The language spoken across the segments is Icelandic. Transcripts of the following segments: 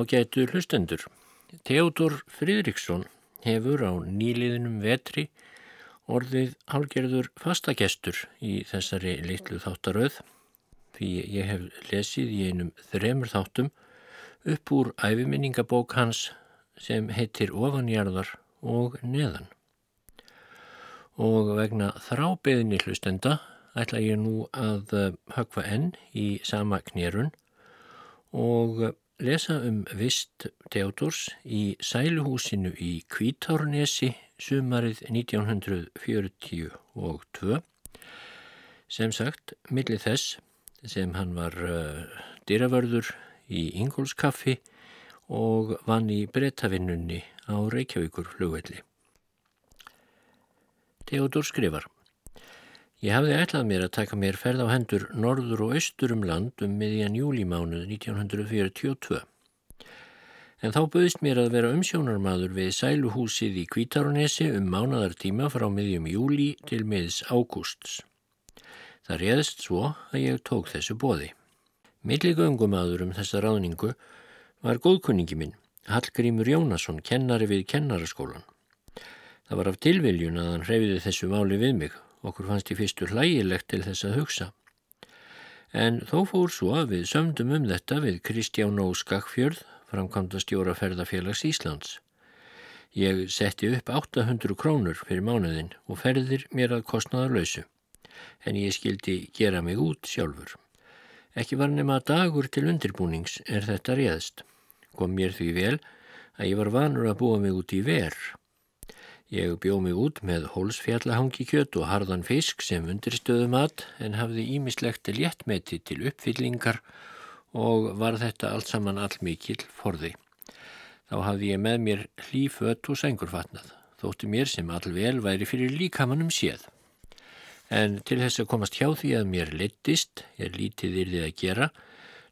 Ágætu hlustendur. Theodor Fridriksson hefur á nýliðinum vetri orðið hálgerður fastagestur í þessari litlu þáttaröð því ég hef lesið í einum þremur þáttum upp úr æfiminningabók hans sem heitir Ofanjarðar og Neðan. Og vegna þrábeðinni hlustenda ætla ég nú að hökva enn í sama knérun og lesa um vist Teodors í sæluhúsinu í Kvítárnesi sumarið 1942 sem sagt millir þess sem hann var uh, dyravörður í Ingólskaffi og vann í breytavinnunni á Reykjavíkur flugvelli. Teodor skrifar Ég hafði ætlað mér að taka mér ferð á hendur norður og austur um land um miðjan júlímánuð 1942. En þá bauðist mér að vera umsjónarmadur við sæluhúsið í Kvítaronesi um mánadartíma frá miðjum júlí til miðs ágústs. Það réðst svo að ég tók þessu bóði. Milligöngumadur um þessa ráðningu var góðkunningi minn, Hallgrímur Jónasson, kennari við kennaraskólan. Það var af tilviljun að hann hreyfiði þessu máli við mig Okkur fannst í fyrstu hlægilegt til þess að hugsa. En þó fór svo að við sömdum um þetta við Kristján Ó Skakfjörð, framkvæmda stjóra ferðarfélags Íslands. Ég setti upp 800 krónur fyrir mánuðin og ferðir mér að kostnaðar lausu, en ég skildi gera mig út sjálfur. Ekki var nema dagur til undirbúnings er þetta réðst. Kom mér því vel að ég var vanur að búa mig út í verð Ég bjóð mig út með hólsfjallahangikjöt og harðan fisk sem undirstöðu mat en hafði ímislegt léttmeti til uppfyllingar og var þetta allt saman allmikil forði. Þá hafði ég með mér hlýfött og sengurfatnað, þótti mér sem allvel væri fyrir líkamannum séð. En til þess að komast hjá því að mér leittist, ég lítið yrðið að gera,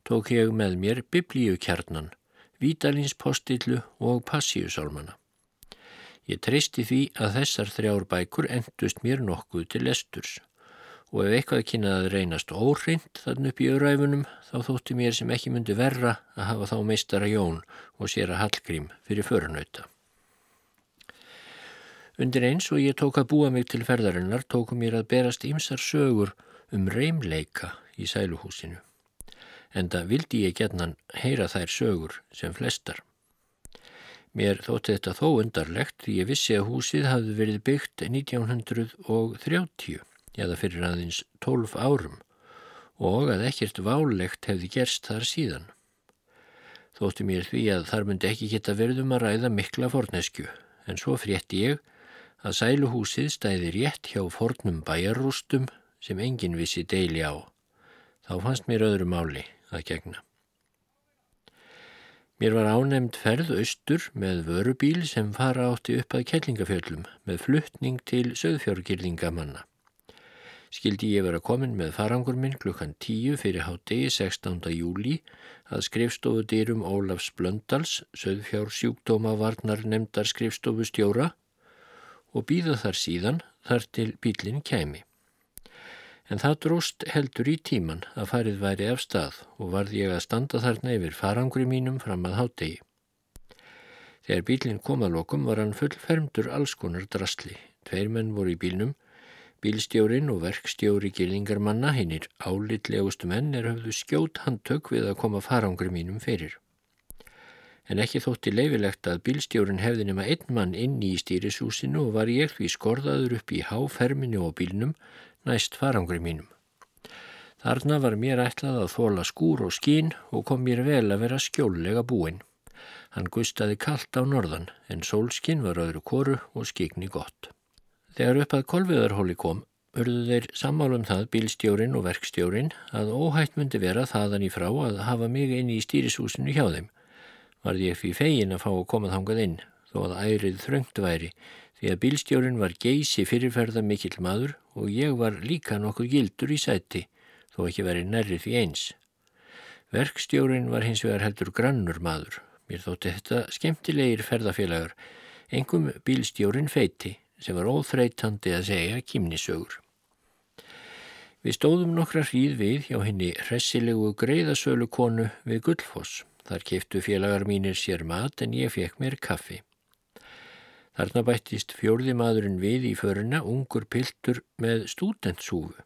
tók ég með mér biblíukjarnan, vítalinspostillu og passíusálmana. Ég treysti því að þessar þrjár bækur endust mér nokkuð til lesturs og ef eitthvað kynnaði reynast óhrind þann upp í öðræfunum þá þótti mér sem ekki myndi verra að hafa þá meistara Jón og sér að Hallgrím fyrir förunauta. Undir eins og ég tók að búa mig til ferðarinnar tóku mér að berast ymsar sögur um reymleika í sæluhúsinu. Enda vildi ég getnan heyra þær sögur sem flestar. Mér þótti þetta þó undarlegt því ég vissi að húsið hafði verið byggt 1930 eða fyrir aðeins 12 árum og að ekkert válegt hefði gerst þar síðan. Þótti mér því að þar myndi ekki geta verðum að ræða mikla fornesku en svo frétti ég að sæluhúsið stæði rétt hjá fornum bæjarrústum sem enginn vissi deili á. Þá fannst mér öðru máli að gegna. Mér var ánemd ferð austur með vörubíl sem fara átti upp að kellingafjöllum með fluttning til söðfjörgirðingamanna. Skildi ég vera komin með farangur minn klukkan 10 fyrir hátegi 16. júli að skrifstofu dyrum Ólafs Blöndals, söðfjár sjúkdóma varnar nefndar skrifstofu stjóra og býða þar síðan þar til bílinn kæmi en það dróst heldur í tíman að farið væri af stað og varð ég að standa þarna yfir farangri mínum fram að hátegi. Þegar bílinn kom að lokum var hann fullfermdur allskonar drastli. Tveir menn voru í bílnum, bílstjórin og verkstjóri gillingarmanna, hinnir álitlegustu menn er höfðu skjót handtök við að koma farangri mínum fyrir. En ekki þótti leifilegt að bílstjórin hefði nema einn mann inn í stýrisúsinu og var ég því skorðaður upp í háferminu og bílnum næst farangri mínum. Þarna var mér ætlað að þóla skúr og skín og kom mér vel að vera skjóllega búinn. Hann gustaði kallt á norðan en sólskinn var öðru koru og skikni gott. Þegar upp að kolviðarhóli kom, urðu þeir sammálum það bílstjórin og verkstjórin að óhætt myndi vera þaðan í frá að hafa mig inn í stýrishúsinu hjá þeim. Varði ég fyrir fegin að fá að koma þangað inn, þó að ærið þröngt væri, því að bílstjórin var geysi fyrirferða mikill maður og ég var líka nokkuð gildur í sæti, þó ekki verið nærrið því eins. Verkstjórin var hins vegar heldur grannur maður. Mér þótti þetta skemmtilegir ferðafélagar, engum bílstjórin feiti sem var óþreytandi að segja kýmnisögur. Við stóðum nokkra hríð við hjá henni hressilegu greiðasölu konu við Guldfoss. Þar keiftu félagar mínir sér mat en ég fekk mér kaffi. Þarna bættist fjórði maðurinn við í föruna, ungur piltur með stúdentsúfu.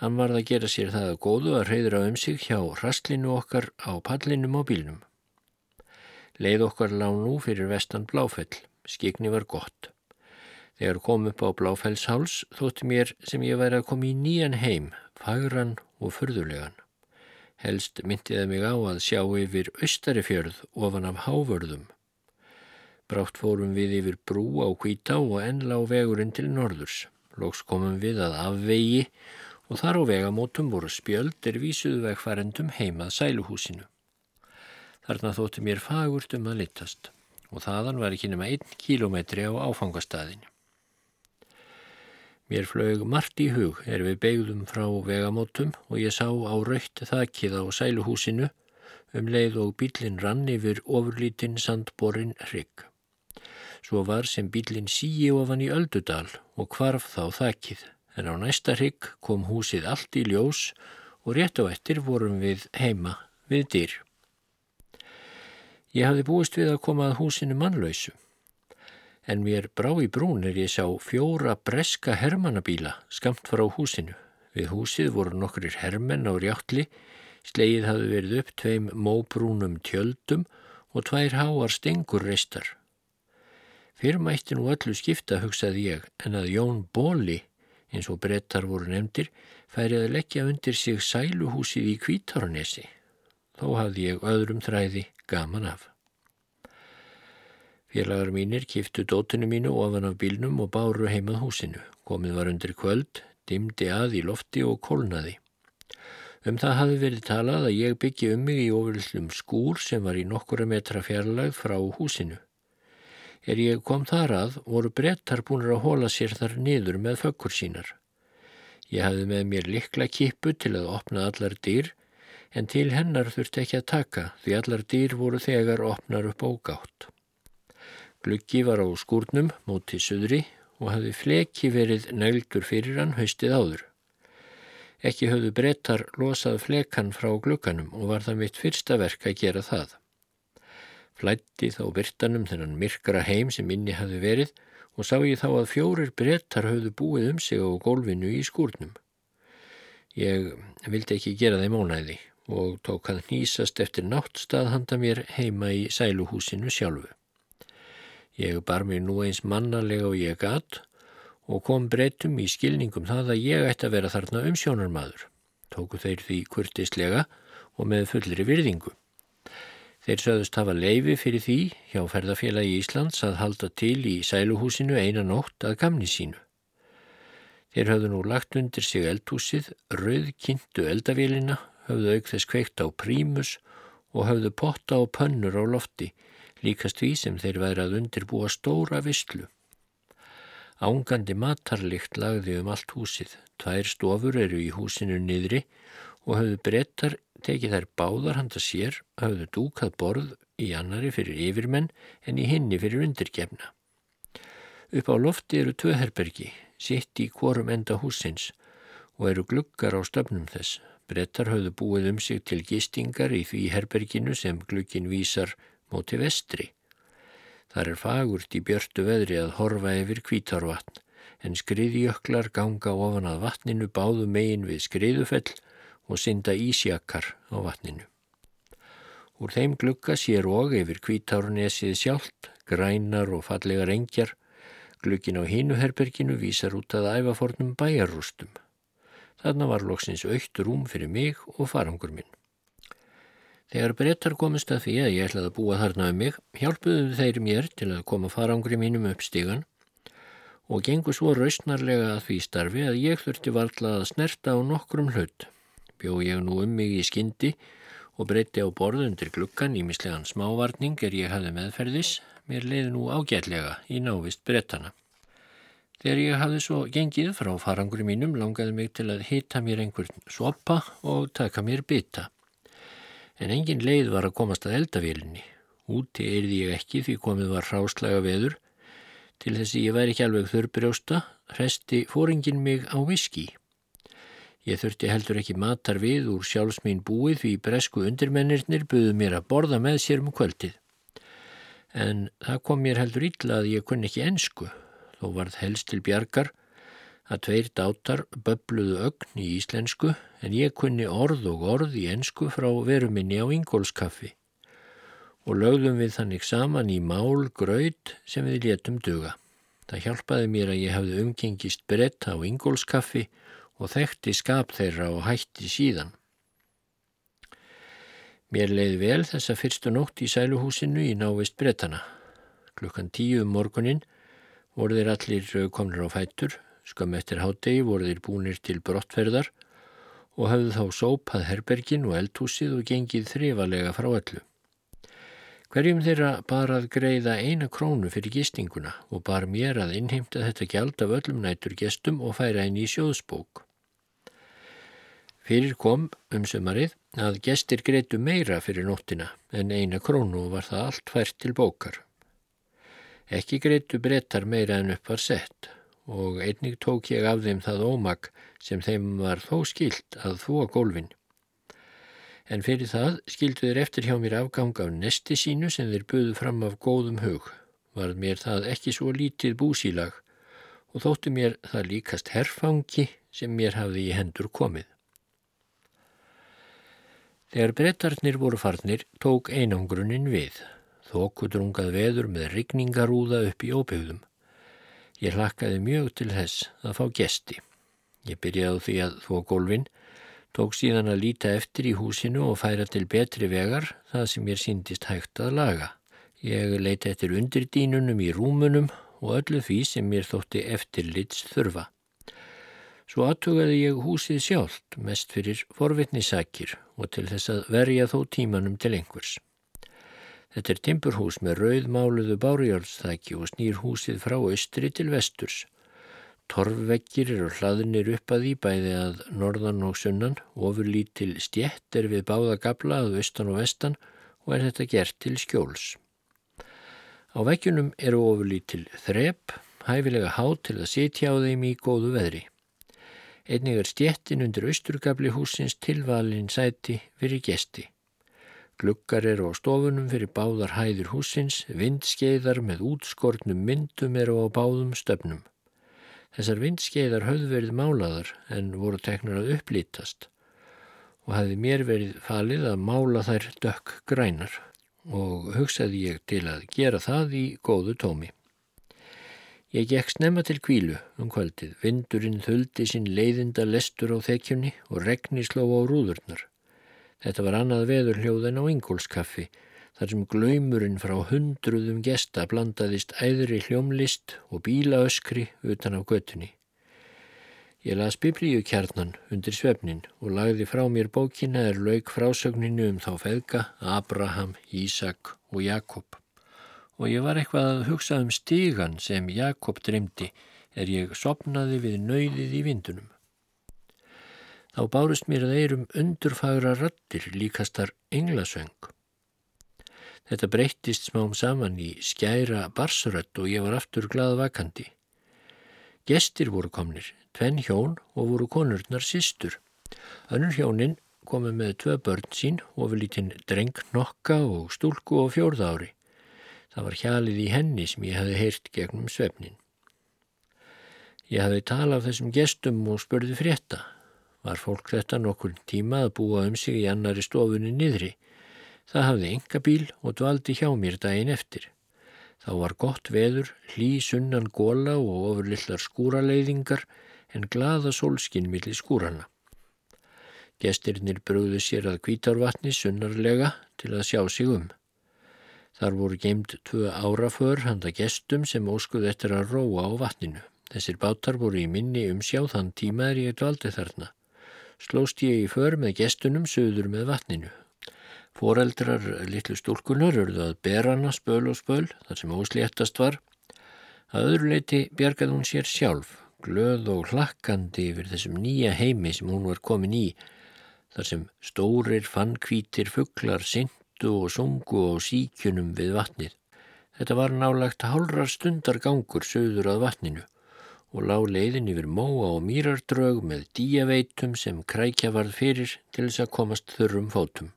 Hann varð að gera sér það að góðu að reyðra um sig hjá rastlinu okkar á pallinum á bílnum. Leið okkar lág nú fyrir vestan Bláfell. Skigni var gott. Þegar kom upp á Bláfellsháls þótti mér sem ég væri að koma í nýjan heim, fagran og förðulegan. Helst myndiði mig á að sjá yfir austarifjörð ofan af hávörðum. Brátt fórum við yfir brú á Hvítá og ennla á vegurinn til norðurs. Lóks komum við að afvegi og þar á vegamótum voru spjöld er vísuðu vegfærendum heimað sæluhúsinu. Þarna þótti mér fagurt um að litast og þaðan var ekki nema einn kílometri á áfangastæðinu. Mér flög margt í hug er við begðum frá vegamótum og ég sá á raukt þakkið á sæluhúsinu um leið og bílinn rann yfir ofurlítinn sandborinn hrygg. Svo var sem bílinn síi ofan í öldudal og kvarf þá þakkið en á næsta hrygg kom húsið allt í ljós og rétt á ettir vorum við heima við dyr. Ég hafði búist við að koma að húsinu mannlausu en mér brá í brún er ég sá fjóra breska hermannabíla skamt frá húsinu. Við húsið voru nokkur hermenn á rjáttli, slegið hafði verið upp tveim móbrúnum tjöldum og tvær háar stengur reistar. Fyrir mætti nú öllu skipta, hugsaði ég, en að Jón Bóli, eins og brettar voru nefndir, færi að leggja undir sig sæluhúsið í Kvítaranesi. Þó hafði ég öðrum þræði gaman af. Félagar mínir kiftu dótinu mínu ofan af bílnum og báru heimað húsinu. Komið var undir kvöld, dimdi að í lofti og kólnaði. Um það hafi verið talað að ég byggi um mig í ofurlum skúr sem var í nokkura metra fjarlagð frá húsinu. Er ég kom þar að, voru brettar búinir að hóla sér þar niður með fökkur sínar. Ég hafði með mér likla kipu til að opna allar dýr, en til hennar þurfti ekki að taka því allar dýr voru þegar opnar upp á gátt. Gluggi var á skúrnum móti söðri og hafði fleki verið nældur fyrir hann haustið áður. Ekki höfðu brettar losað flekan frá glugganum og var það mitt fyrsta verk að gera það. Flætti þá byrtanum þennan myrkra heim sem inni hafði verið og sá ég þá að fjórir brettar höfðu búið um sig á gólfinu í skúrnum. Ég vildi ekki gera þeim ónæði og tók að nýsast eftir náttstað handa mér heima í sæluhúsinu sjálfu. Ég bar mér nú eins mannalega og ég gatt og kom breytum í skilningum það að ég ætti að vera þarna um sjónarmadur. Tóku þeir því kurtislega og með fullri virðingu. Þeir sögðust hafa leifi fyrir því hjá ferðarfélagi Íslands að halda til í sæluhúsinu einan ótt að gamni sínu. Þeir höfðu nú lagt undir sig eldhúsið, rauðkynntu eldavélina, höfðu auk þess kveikt á prímus og höfðu potta og pönnur á lofti líkast því sem þeir væri að undirbúa stóra visslu. Ángandi matarlikt lagði um allt húsið. Tvær stofur eru í húsinu niðri og hafðu brettar tekið þær báðar handa sér, hafðu dúkað borð í annari fyrir yfirmenn en í hinni fyrir undirgefna. Upp á lofti eru tvöherbergi, sitt í kvorum enda húsins og eru gluggar á stöfnum þess. Brettar hafðu búið um sig til gistingar í því herberginu sem gluggin vísar móti vestri. Þar er fagurt í björtu veðri að horfa yfir kvítárvatn en skriðjöklar ganga ofan að vatninu báðu megin við skriðufell og synda ísjakar á vatninu. Úr þeim glukka sér og yfir kvítárnesið sjálft, grænar og fallegar engjar, glukkin á hinuherberginu vísar út að æfafornum bæjarrústum. Þarna var loksins aukt rúm fyrir mig og farangur minn. Þegar brettar komist að því að ég ætlaði að búa þarna um mig, hjálpuðu þeir mér til að koma farangri mínum upp stígan og gengur svo rausnarlega að því starfi að ég þurfti varla að snerta á nokkrum hlut. Bjó ég nú um mig í skyndi og breytti á borð undir glukkan í mislegan smávarning er ég hafði meðferðis, mér leiði nú ágætlega í návist brettana. Þegar ég hafði svo gengið frá farangri mínum langaði mig til að hita mér einhvern sopa og taka mér bytta en engin leið var að komast að eldavélinni. Úti eirði ég ekki því komið var hráslaga veður. Til þess að ég væri ekki alveg þurrbrjósta, hresti fóringin mig á viski. Ég þurfti heldur ekki matar við úr sjálfsmín búið því bresku undirmennirnir buðu mér að borða með sér um kvöldið. En það kom mér heldur illa að ég kunni ekki ensku, þó varð helst til bjargar að tveir dátar böbluðu ögn í íslensku en ég kunni orð og orð í ensku frá veruminni á Ingólskaffi og lögðum við þannig saman í mál gröð sem við létum duga. Það hjálpaði mér að ég hafði umgengist brett á Ingólskaffi og þekkti skap þeirra og hætti síðan. Mér leiði vel þessa fyrstu nótt í sæluhúsinu í návist brettana. Klukkan tíu um morgunin voru þeir allir komnir á fættur, skam eftir hádegi voru þeir búnir til brottferðar og hafðu þá sópað herbergin og eldhúsið og gengið þrifalega frá öllu. Hverjum þeirra bara að greiða eina krónu fyrir gistinguna og bar mér að innheimta þetta gjald af öllum nætur gestum og færa henni í sjóðsbók. Fyrir kom um sömarið að gestir greitu meira fyrir nóttina en eina krónu var það allt fært til bókar. Ekki greitu brettar meira en upp var sett og einnig tók ég af þeim það ómag sem þeim var þó skilt að þúa gólfin. En fyrir það skildu þeir eftir hjá mér afgang af nesti sínu sem þeir buðu fram af góðum hug. Var mér það ekki svo lítið búsílag og þóttu mér það líkast herfangi sem mér hafði í hendur komið. Þegar brettarnir voru farnir tók einangrunin við, þókudrungað veður með rigningarúða upp í óbyggðum. Ég hlakkaði mjög til þess að fá gesti. Ég byrjaði því að þó gólfin, tók síðan að líta eftir í húsinu og færa til betri vegar það sem ég síndist hægt að laga. Ég leiti eftir undirdínunum í rúmunum og öllu því sem mér þótti eftirlits þurfa. Svo aðtugaði ég húsið sjálft mest fyrir forvitnisakir og til þess að verja þó tímanum til einhvers. Þetta er timburhús með rauðmáluðu bárjálfstæki og snýr húsið frá austri til vesturs. Torfveggir eru hlaðinir upp að því bæði að norðan og sunnan, ofurlítil stjett er við báða gabla að austan og vestan og er þetta gert til skjóls. Á veggjunum eru ofurlítil þrep, hæfilega há til að sitja á þeim í góðu veðri. Einnig er stjettin undir austurgabli húsins tilvalin sæti fyrir gesti. Glukkar eru á stofunum fyrir báðar hæðir húsins, vindskeiðar með útskortnum myndum eru á báðum stöfnum. Þessar vindskeiðar höfðu verið málaðar en voru teknar að upplítast og hafi mér verið falið að mála þær dökk grænar og hugsaði ég til að gera það í góðu tómi. Ég gekk snemma til kvílu um kvöldið. Vindurinn þuldi sinn leiðinda lestur á þekkjunni og regni sló á rúðurnar. Þetta var annað veður hljóðan á Ingólskaffi þar sem glaumurinn frá hundruðum gesta blandaðist æðri hljómlist og bílaöskri utan af göttunni. Ég las biblíu kjarnan undir svefnin og lagði frá mér bókina er lauk frásögninu um þá feðga Abraham, Ísak og Jakob og ég var eitthvað að hugsa um stígan sem Jakob dreymdi er ég sopnaði við nöyðið í vindunum. Þá bárust mér að eirum undurfagra rattir líkastar englasöng. Þetta breyttist smám saman í skæra barsrött og ég var aftur gladvakandi. Gestir voru komnir, tvenn hjón og voru konurnar sístur. Önnur hjónin komið með tvö börn sín og við lítinn dreng nokka og stúlku og fjórða ári. Það var hjalið í henni sem ég hafi heyrt gegnum svefnin. Ég hafi talað þessum gestum og spurði frétta. Var fólk þetta nokkur tíma að búa um sig í annari stofunni niðri. Það hafði enga bíl og dvaldi hjá mér daginn eftir. Þá var gott veður, hlý sunnan góla og ofurlillar skúraleiðingar en glaða sólskinn millir skúrana. Gestirinnir brúðu sér að kvítárvatni sunnarlega til að sjá sig um. Þar voru geimt tvö áraför handa gestum sem óskuð eftir að róa á vatninu. Þessir bátar voru í minni um sjá þann tíma er ég dvaldi þarna. Slóst ég í för með gestunum söður með vatninu. Fóreldrar litlu stúlkunar örðu að berana spöl og spöl þar sem ósléttast var. Að öðru leiti bjargað hún sér sjálf, glöð og hlakkandi yfir þessum nýja heimi sem hún var komin í, þar sem stórir fannkvítir fugglar sint syngdu og sungu á síkjunum við vatnið. Þetta var nálagt hálrar stundar gangur söður að vatninu og lág leiðin yfir móa og mýrardrög með díaveitum sem krækja varð fyrir til þess að komast þurrum fótum.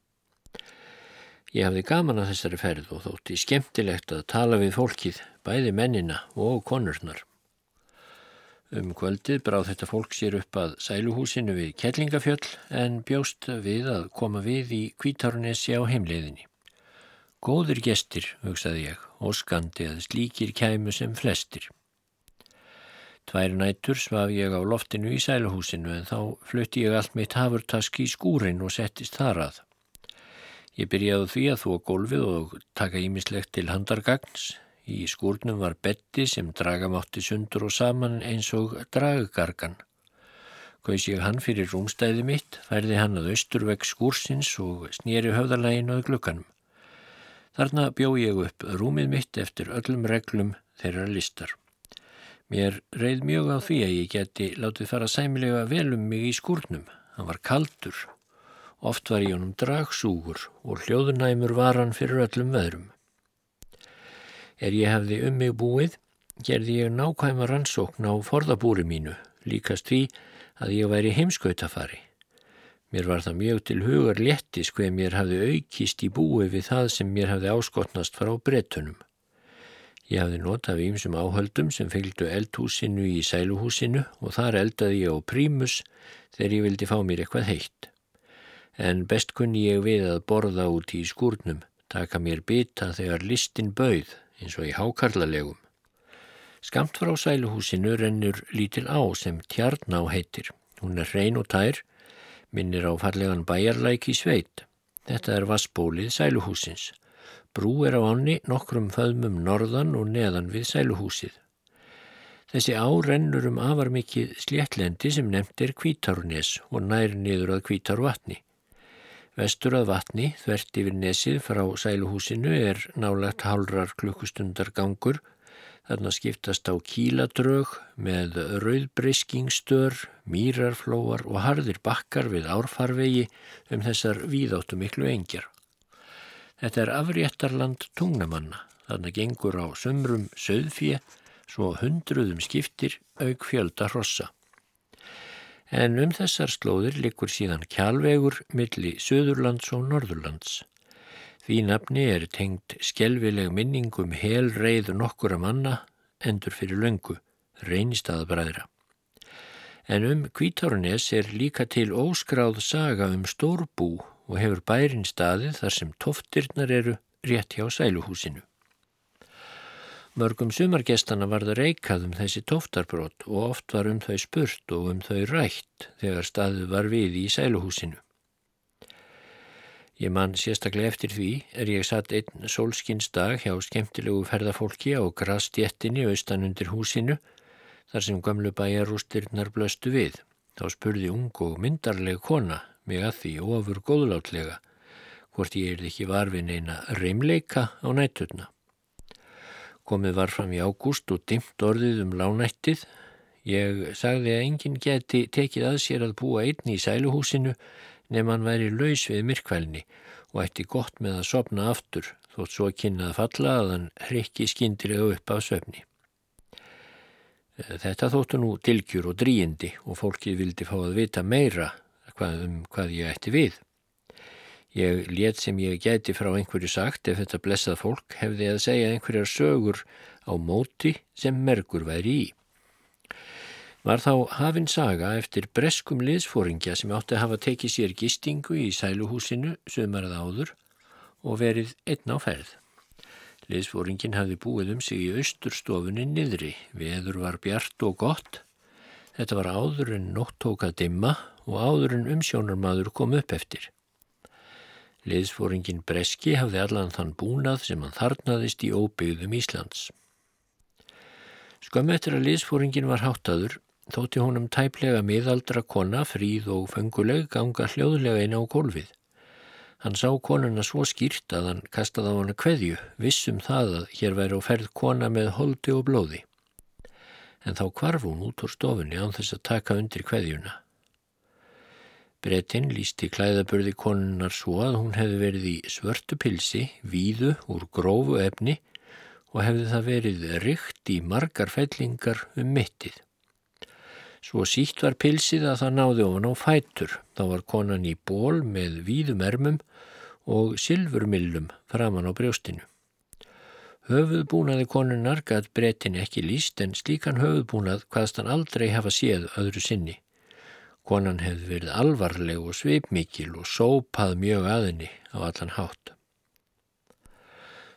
Ég hafði gaman að þessari ferð og þótti skemmtilegt að tala við fólkið, bæði mennina og konurnar. Um kvöldið bráð þetta fólk sér upp að sæluhúsinu við Kellingafjöll en bjóst við að koma við í Kvítarnesi á heimleiðinni. Góður gestir, hugsaði ég, og skandi að slíkir kæmu sem flestir. Tvær nætur svaf ég á loftinu í sæluhúsinu en þá flutti ég allt mitt hafurtask í skúrin og settist þar að. Ég byrjaði því að þó gólfið og taka ímislegt til handargagns Í skúrnum var betti sem dragamátti sundur og saman eins og draggargan. Kaus ég hann fyrir rúmstæði mitt, færði hann að austurvegg skúrsins og snýri höfðalæginu að glukkanum. Þarna bjó ég upp rúmið mitt eftir öllum reglum þeirra listar. Mér reið mjög á því að ég geti látið fara sæmilega vel um mig í skúrnum. Hann var kaldur. Oft var ég honum dragsúgur og hljóðunæmur var hann fyrir öllum veðrum. Er ég hefði um mig búið, gerði ég nákvæma rannsókn á forðabúri mínu, líkast því að ég væri heimskautafari. Mér var það mjög til hugar léttis hver mér hafði aukist í búi við það sem mér hafði áskotnast frá brettunum. Ég hafði notað við ýmsum áhöldum sem fylgdu eldhúsinu í sæluhúsinu og þar eldaði ég á prímus þegar ég vildi fá mér eitthvað heitt. En best kunni ég við að borða út í skúrnum, taka mér bita þegar listin bauð eins og í hákarlalegum. Skamt frá sæluhúsinu rennur lítil á sem tjarná heitir. Hún er hrein og tær, minnir á farlegan bæjarlæk í sveit. Þetta er vassbólið sæluhúsins. Brú er á ánni nokkrum föðmum norðan og neðan við sæluhúsið. Þessi á rennur um afar mikið sléttlendi sem nefnt er kvítarnes og nær niður að kvítarvatni. Vestur að vatni, þvert yfir nesið frá sæluhúsinu er nálagt hálrar klukkustundar gangur. Þarna skiptast á kíladrög með rauðbriskingstör, mýrarflóar og harðir bakkar við árfarvegi um þessar víðáttu miklu engjar. Þetta er afréttarland tungnamanna. Þarna gengur á sömrum söðfje svo hundruðum skiptir auk fjölda hrossa en um þessar slóðir likur síðan kjálvegur milli Suðurlands og Norðurlands. Því nafni er tengt skjelvileg minningum hel reið nokkura manna endur fyrir löngu, reynistadabræðra. En um Kvítárnes er líka til óskráð saga um stórbú og hefur bærin staðið þar sem toftirnar eru rétt hjá sæluhúsinu. Mörgum sumargestana var það reikað um þessi tóftarbrót og oft var um þau spurt og um þau rætt þegar staðið var við í sæluhúsinu. Ég mann sérstaklega eftir því er ég satt einn sólskinsdag hjá skemmtilegu ferðafólki á grastjettinni austan undir húsinu þar sem gamlu bæjarústirnar blöstu við. Þá spurði ung og myndarleg kona mig að því ofur góðlátlega hvort ég er ekki varfin eina reymleika á nætturna. Komið var fram í ágúst og dimt orðið um lánættið. Ég sagði að enginn geti tekið að sér að búa einn í sæluhúsinu nefn hann væri laus við myrkvælni og ætti gott með að sopna aftur þótt svo kynnað falla að hann hrikki skindilega upp af söfni. Þetta þóttu nú tilgjur og dríindi og fólkið vildi fá að vita meira hvað um hvað ég ætti við. Ég let sem ég gæti frá einhverju sagt ef þetta blessað fólk hefði að segja einhverjar sögur á móti sem merkur væri í. Var þá hafinn saga eftir breskum liðsfóringja sem átti að hafa tekið sér gistingu í sæluhúsinu sömarað áður og verið einn á ferð. Liðsfóringin hafði búið um sig í austurstofunni niðri, veður var bjart og gott. Þetta var áður en nótt tók að dimma og áður en umsjónarmadur kom upp eftir. Liðsfóringin Breski hafði allan þann búnað sem hann þarnaðist í óbyggðum Íslands. Skömm eftir að liðsfóringin var háttaður, þótti honum tæplega miðaldra kona, fríð og fenguleg, ganga hljóðlega inn á gólfið. Hann sá konuna svo skýrt að hann kastaði á hana kveðju, vissum það að hér væri á ferð kona með holdi og blóði. En þá kvarf hún út úr stofunni án þess að taka undir kveðjuna. Bretinn lísti klæðaburði konunnar svo að hún hefði verið í svörtu pilsi, víðu úr grófu efni og hefði það verið rykt í margar fellingar um mittið. Svo sítt var pilsið að það náði ofan á fætur. Þá var konan í ból með víðum ermum og silfurmillum framann á brjóstinu. Höfuðbúnaði konunnar gæt breytin ekki líst en slíkan höfuðbúnað hvaðst hann aldrei hafa séð öðru sinni. Konan hefði verið alvarleg og sveipmikil og sópað mjög aðinni á allan hátt.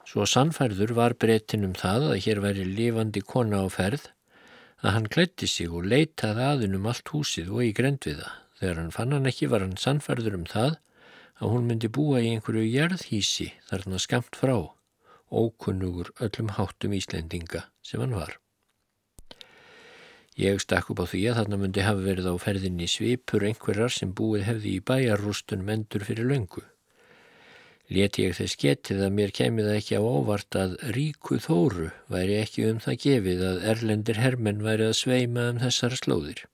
Svo sannfærður var breytin um það að hér væri lifandi kona á ferð að hann klætti sig og leitaði aðinum allt húsið og í grendviða. Þegar hann fann hann ekki var hann sannfærður um það að hún myndi búa í einhverju jærðhísi þarna skamt frá, ókunnugur öllum háttum Íslendinga sem hann var. Ég stakk upp á því að þarna myndi hafa verið á ferðinni svipur einhverjar sem búið hefði í bæjarrústunum endur fyrir löngu. Leti ég þess getið að mér kemið ekki á óvart að ríku þóru væri ekki um það gefið að erlendir hermenn væri að sveima um þessar slóðir.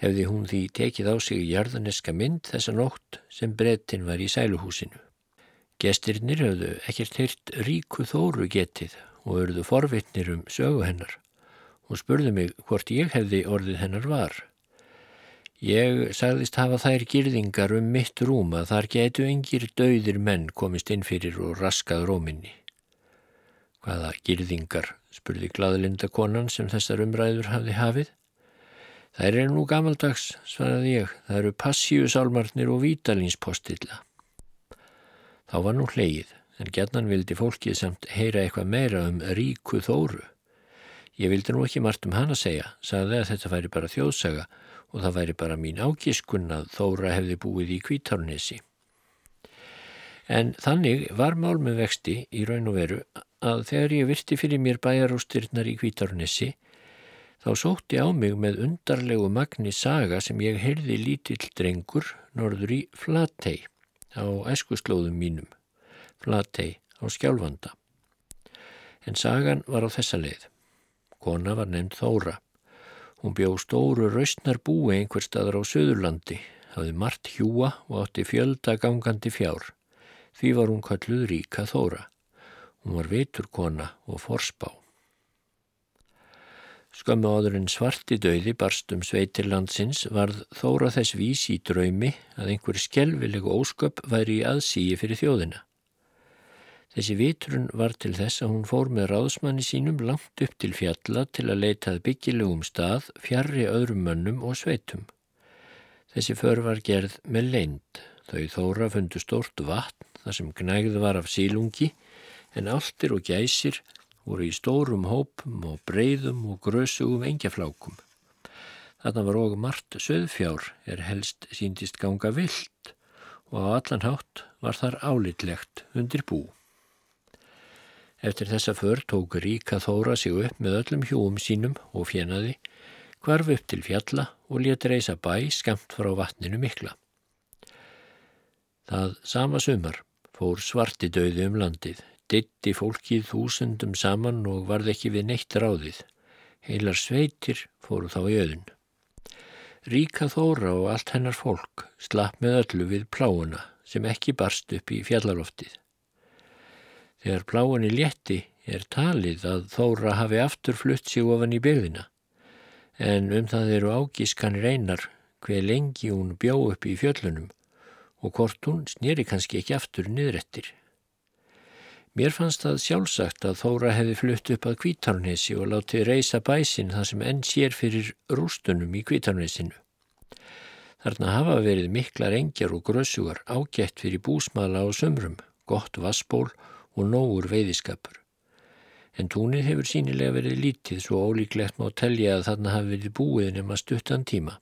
Hefði hún því tekið á sig jarðaneska mynd þessa nótt sem brettin var í sæluhúsinu. Gestirnir höfðu ekkert heyrt ríku þóru getið og örðu forvittnir um sögu hennar og spurðu mig hvort ég hefði orðið hennar var. Ég sagðist hafa þær girðingar um mitt rúm að þar getu yngir dauðir menn komist inn fyrir og raskað róminni. Hvaða girðingar, spurði gladlinda konan sem þessar umræður hafði hafið. Þær eru nú gamaldags, svaraði ég, það eru passíusálmarnir og vítalinspostilla. Þá var nú hleið, en gerðnan vildi fólkið samt heyra eitthvað meira um ríku þóru. Ég vildi nú ekki margt um hana segja, sagði að þetta væri bara þjóðsaga og það væri bara mín ágiskun að Þóra hefði búið í kvítárnesi. En þannig var mál með vexti í raun og veru að þegar ég virti fyrir mér bæjarústyrnar í kvítárnesi þá sótti á mig með undarlegu magni saga sem ég heyrði lítill drengur norður í Flatey á eskuslóðum mínum, Flatey á skjálfanda. En sagan var á þessa leið. Kona var nefnd Þóra. Hún bjó stóru raustnar búi einhver staðar á Suðurlandi, hafði margt hjúa og átti fjölda gangandi fjár. Því var hún kalluð Ríka Þóra. Hún var viturkona og forspá. Skömmu áður en svarti döiði barstum sveitirlandsins varð Þóra þess vís í draumi að einhver skelvilegu ósköp væri í aðsíi fyrir þjóðina. Þessi vitrun var til þess að hún fór með ráðsmanni sínum langt upp til fjalla til að leitað byggilegum stað fjarrri öðrum mönnum og sveitum. Þessi för var gerð með leind. Þau þóra fundu stort vatn þar sem gnægð var af sílungi en alltir og gæsir voru í stórum hópum og breyðum og grösugum engjaflákum. Þarna var og margt söðfjár er helst síndist ganga vilt og á allan hátt var þar álitlegt undir bú. Eftir þessa för tók Ríka Þóra sig upp með öllum hjúum sínum og fjenaði, kvarf upp til fjalla og let reysa bæ skamt frá vatninu mikla. Það sama sumar fór svarti döði um landið, ditti fólkið þúsundum saman og varð ekki við neitt ráðið. Heilar sveitir fóru þá í öðun. Ríka Þóra og allt hennar fólk slapp með öllu við pláuna sem ekki barst upp í fjallarloftið. Þegar pláinni létti er talið að Þóra hafi aftur flutt sig ofan í byrðina en um það eru ágískan reynar hver lengi hún bjó upp í fjöllunum og hvort hún snýri kannski ekki aftur niðrettir. Mér fannst það sjálfsagt að Þóra hefði flutt upp að Kvítarnesi og látið reysa bæsin þar sem enn sér fyrir rústunum í Kvítarnesinu. Þarna hafa verið miklar engjar og grössugar ágætt fyrir búsmala á sömrum, gott vassból og nógur veiðiskapur. En túnið hefur sínilega verið lítið svo ólíklegt má telja að þarna hafi verið búið nema stuttan tíma.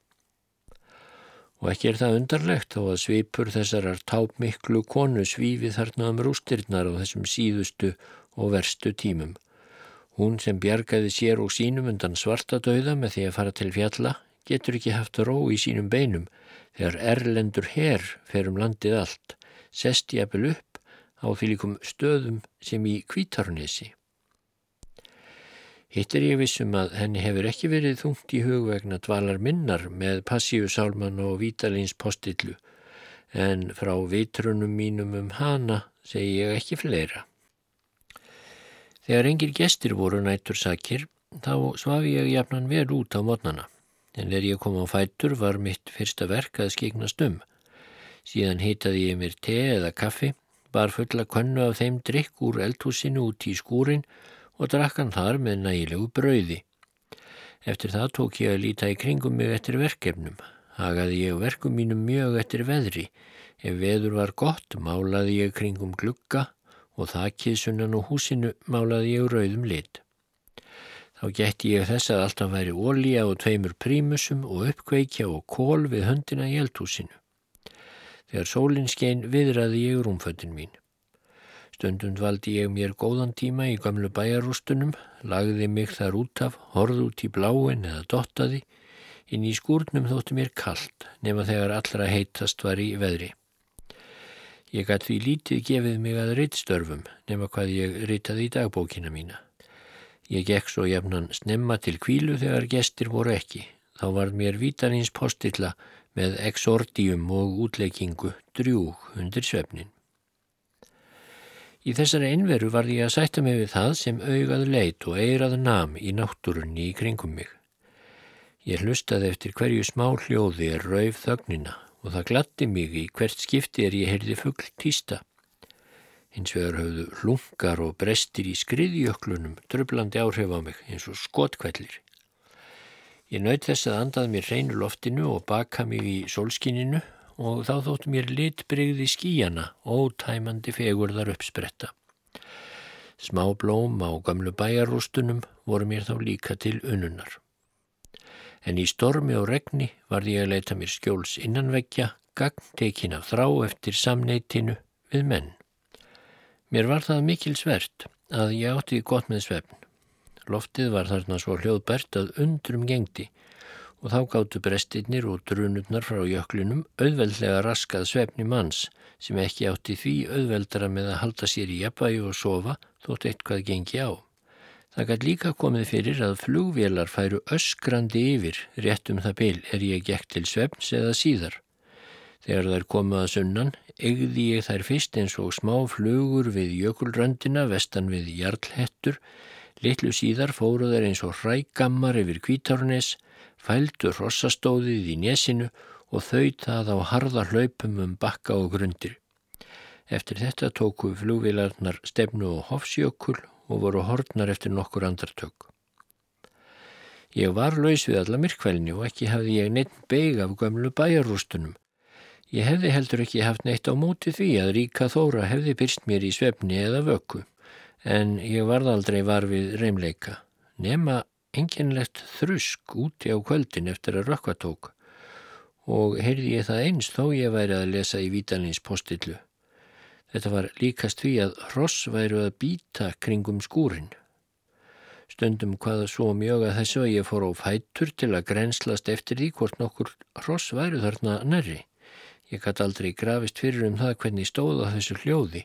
Og ekki er það undarlegt þó að svipur þessarar tápmiklu konu svífið þarna um rústirnar á þessum síðustu og verstu tímum. Hún sem bjargaði sér og sínum undan svartadauða með því að fara til fjalla getur ekki haft ró í sínum beinum þegar erlendur herr fer um landið allt, sest jafnvel upp á fylgum stöðum sem í kvítarnesi. Hitt er ég vissum að henni hefur ekki verið þungt í hugvegna dvalar minnar með passíusálman og vítalins postillu en frá vitrunum mínum um hana segi ég ekki fleira. Þegar engir gestir voru nættur sakir þá svafi ég jafnan vel út á mótnana. en er ég kom á fætur var mitt fyrsta verk að skeignast um. Síðan hitaði ég mér te eða kaffi, bar fulla könnu af þeim drikk úr eldhúsinu út í skúrin og drakkan þar með nægilegu brauði. Eftir það tók ég að líta í kringum mig eftir verkefnum. Hagaði ég verkum mínum mjög eftir veðri. Ef veður var gott málaði ég kringum glugga og þakkið sunnan á húsinu málaði ég rauðum lit. Þá gætti ég þess að alltaf væri ólíja og tveimur prímusum og uppkveikja og kól við höndina í eldhúsinu. Þegar sólinn skein viðraði ég rúmföttin mín. Stundund valdi ég mér góðan tíma í gamlu bæjarústunum, lagði mig þar út af, horð út í bláin eða dottaði. Inn í skúrnum þótti mér kallt nema þegar allra heitast var í veðri. Ég gæti því lítið gefið mig að rittstörfum nema hvað ég rittaði í dagbókina mína. Ég gekk svo jafnan snemma til kvílu þegar gestir voru ekki. Þá var mér vítanins postilla með exordium og útleikingu drjúg undir svefnin. Í þessari einveru var ég að sætta mig við það sem augað leit og eirað nam í náttúrunni í kringum mig. Ég hlustaði eftir hverju smá hljóði er rauf þögnina og það glatti mig í hvert skipti er ég heyrði fuggl týsta. Hins vegar höfðu hlungar og brestir í skriðjöklunum tröflandi áhrif á mig eins og skotkvellir. Ég naut þess að andað mér hreinu loftinu og baka mig í solskininu og þá þóttu mér litbrigði skíjana og tæmandi fegurðar uppspretta. Smá blóm á gamlu bæjarústunum voru mér þá líka til ununar. En í stormi og regni varði ég að leita mér skjóls innanveggja, gagn tekin af þrá eftir samneitinu við menn. Mér var það mikil svert að ég átti gott með svefn. Loftið var þarna svo hljóðbært að undrum gengdi og þá gáttu brestirnir og drunurnar frá jöklinum auðveldlega raskað svefni manns sem ekki átti því auðveldara með að halda sér í jafnvægi og sofa þótt eitthvað gengi á. Það gæti líka komið fyrir að flugvélar færu öskrandi yfir rétt um það byl er ég gekk til svefns eða síðar. Þegar þær komuð að sunnan eigði ég þær fyrst eins og smá flugur við jökulröndina vestan við jarlhettur, litlu síðar fóru þær eins og hrægammar yfir kvítárnes, fældu rossastóðið í nesinu og þau það á harða hlaupum um bakka og grundir. Eftir þetta tóku flugvilarnar stefnu og hofsjökul og voru hortnar eftir nokkur andartök. Ég var laus við alla myrkvælni og ekki hafði ég neitt beig af gömlu bæjarústunum Ég hefði heldur ekki haft neitt á móti því að Ríka Þóra hefði byrst mér í svefni eða vöku, en ég varð aldrei varfið reymleika. Nema enginlegt þrusk úti á kvöldin eftir að rökva tók og heyrði ég það eins þó ég væri að lesa í Vítalins postillu. Þetta var líkast því að hross væru að býta kringum skúrin. Stundum hvaða svo mjög að þessu að ég fór á fætur til að grenslast eftir því hvort nokkur hross væru þarna nærri. Ég gæti aldrei grafist fyrir um það hvernig stóða þessu hljóði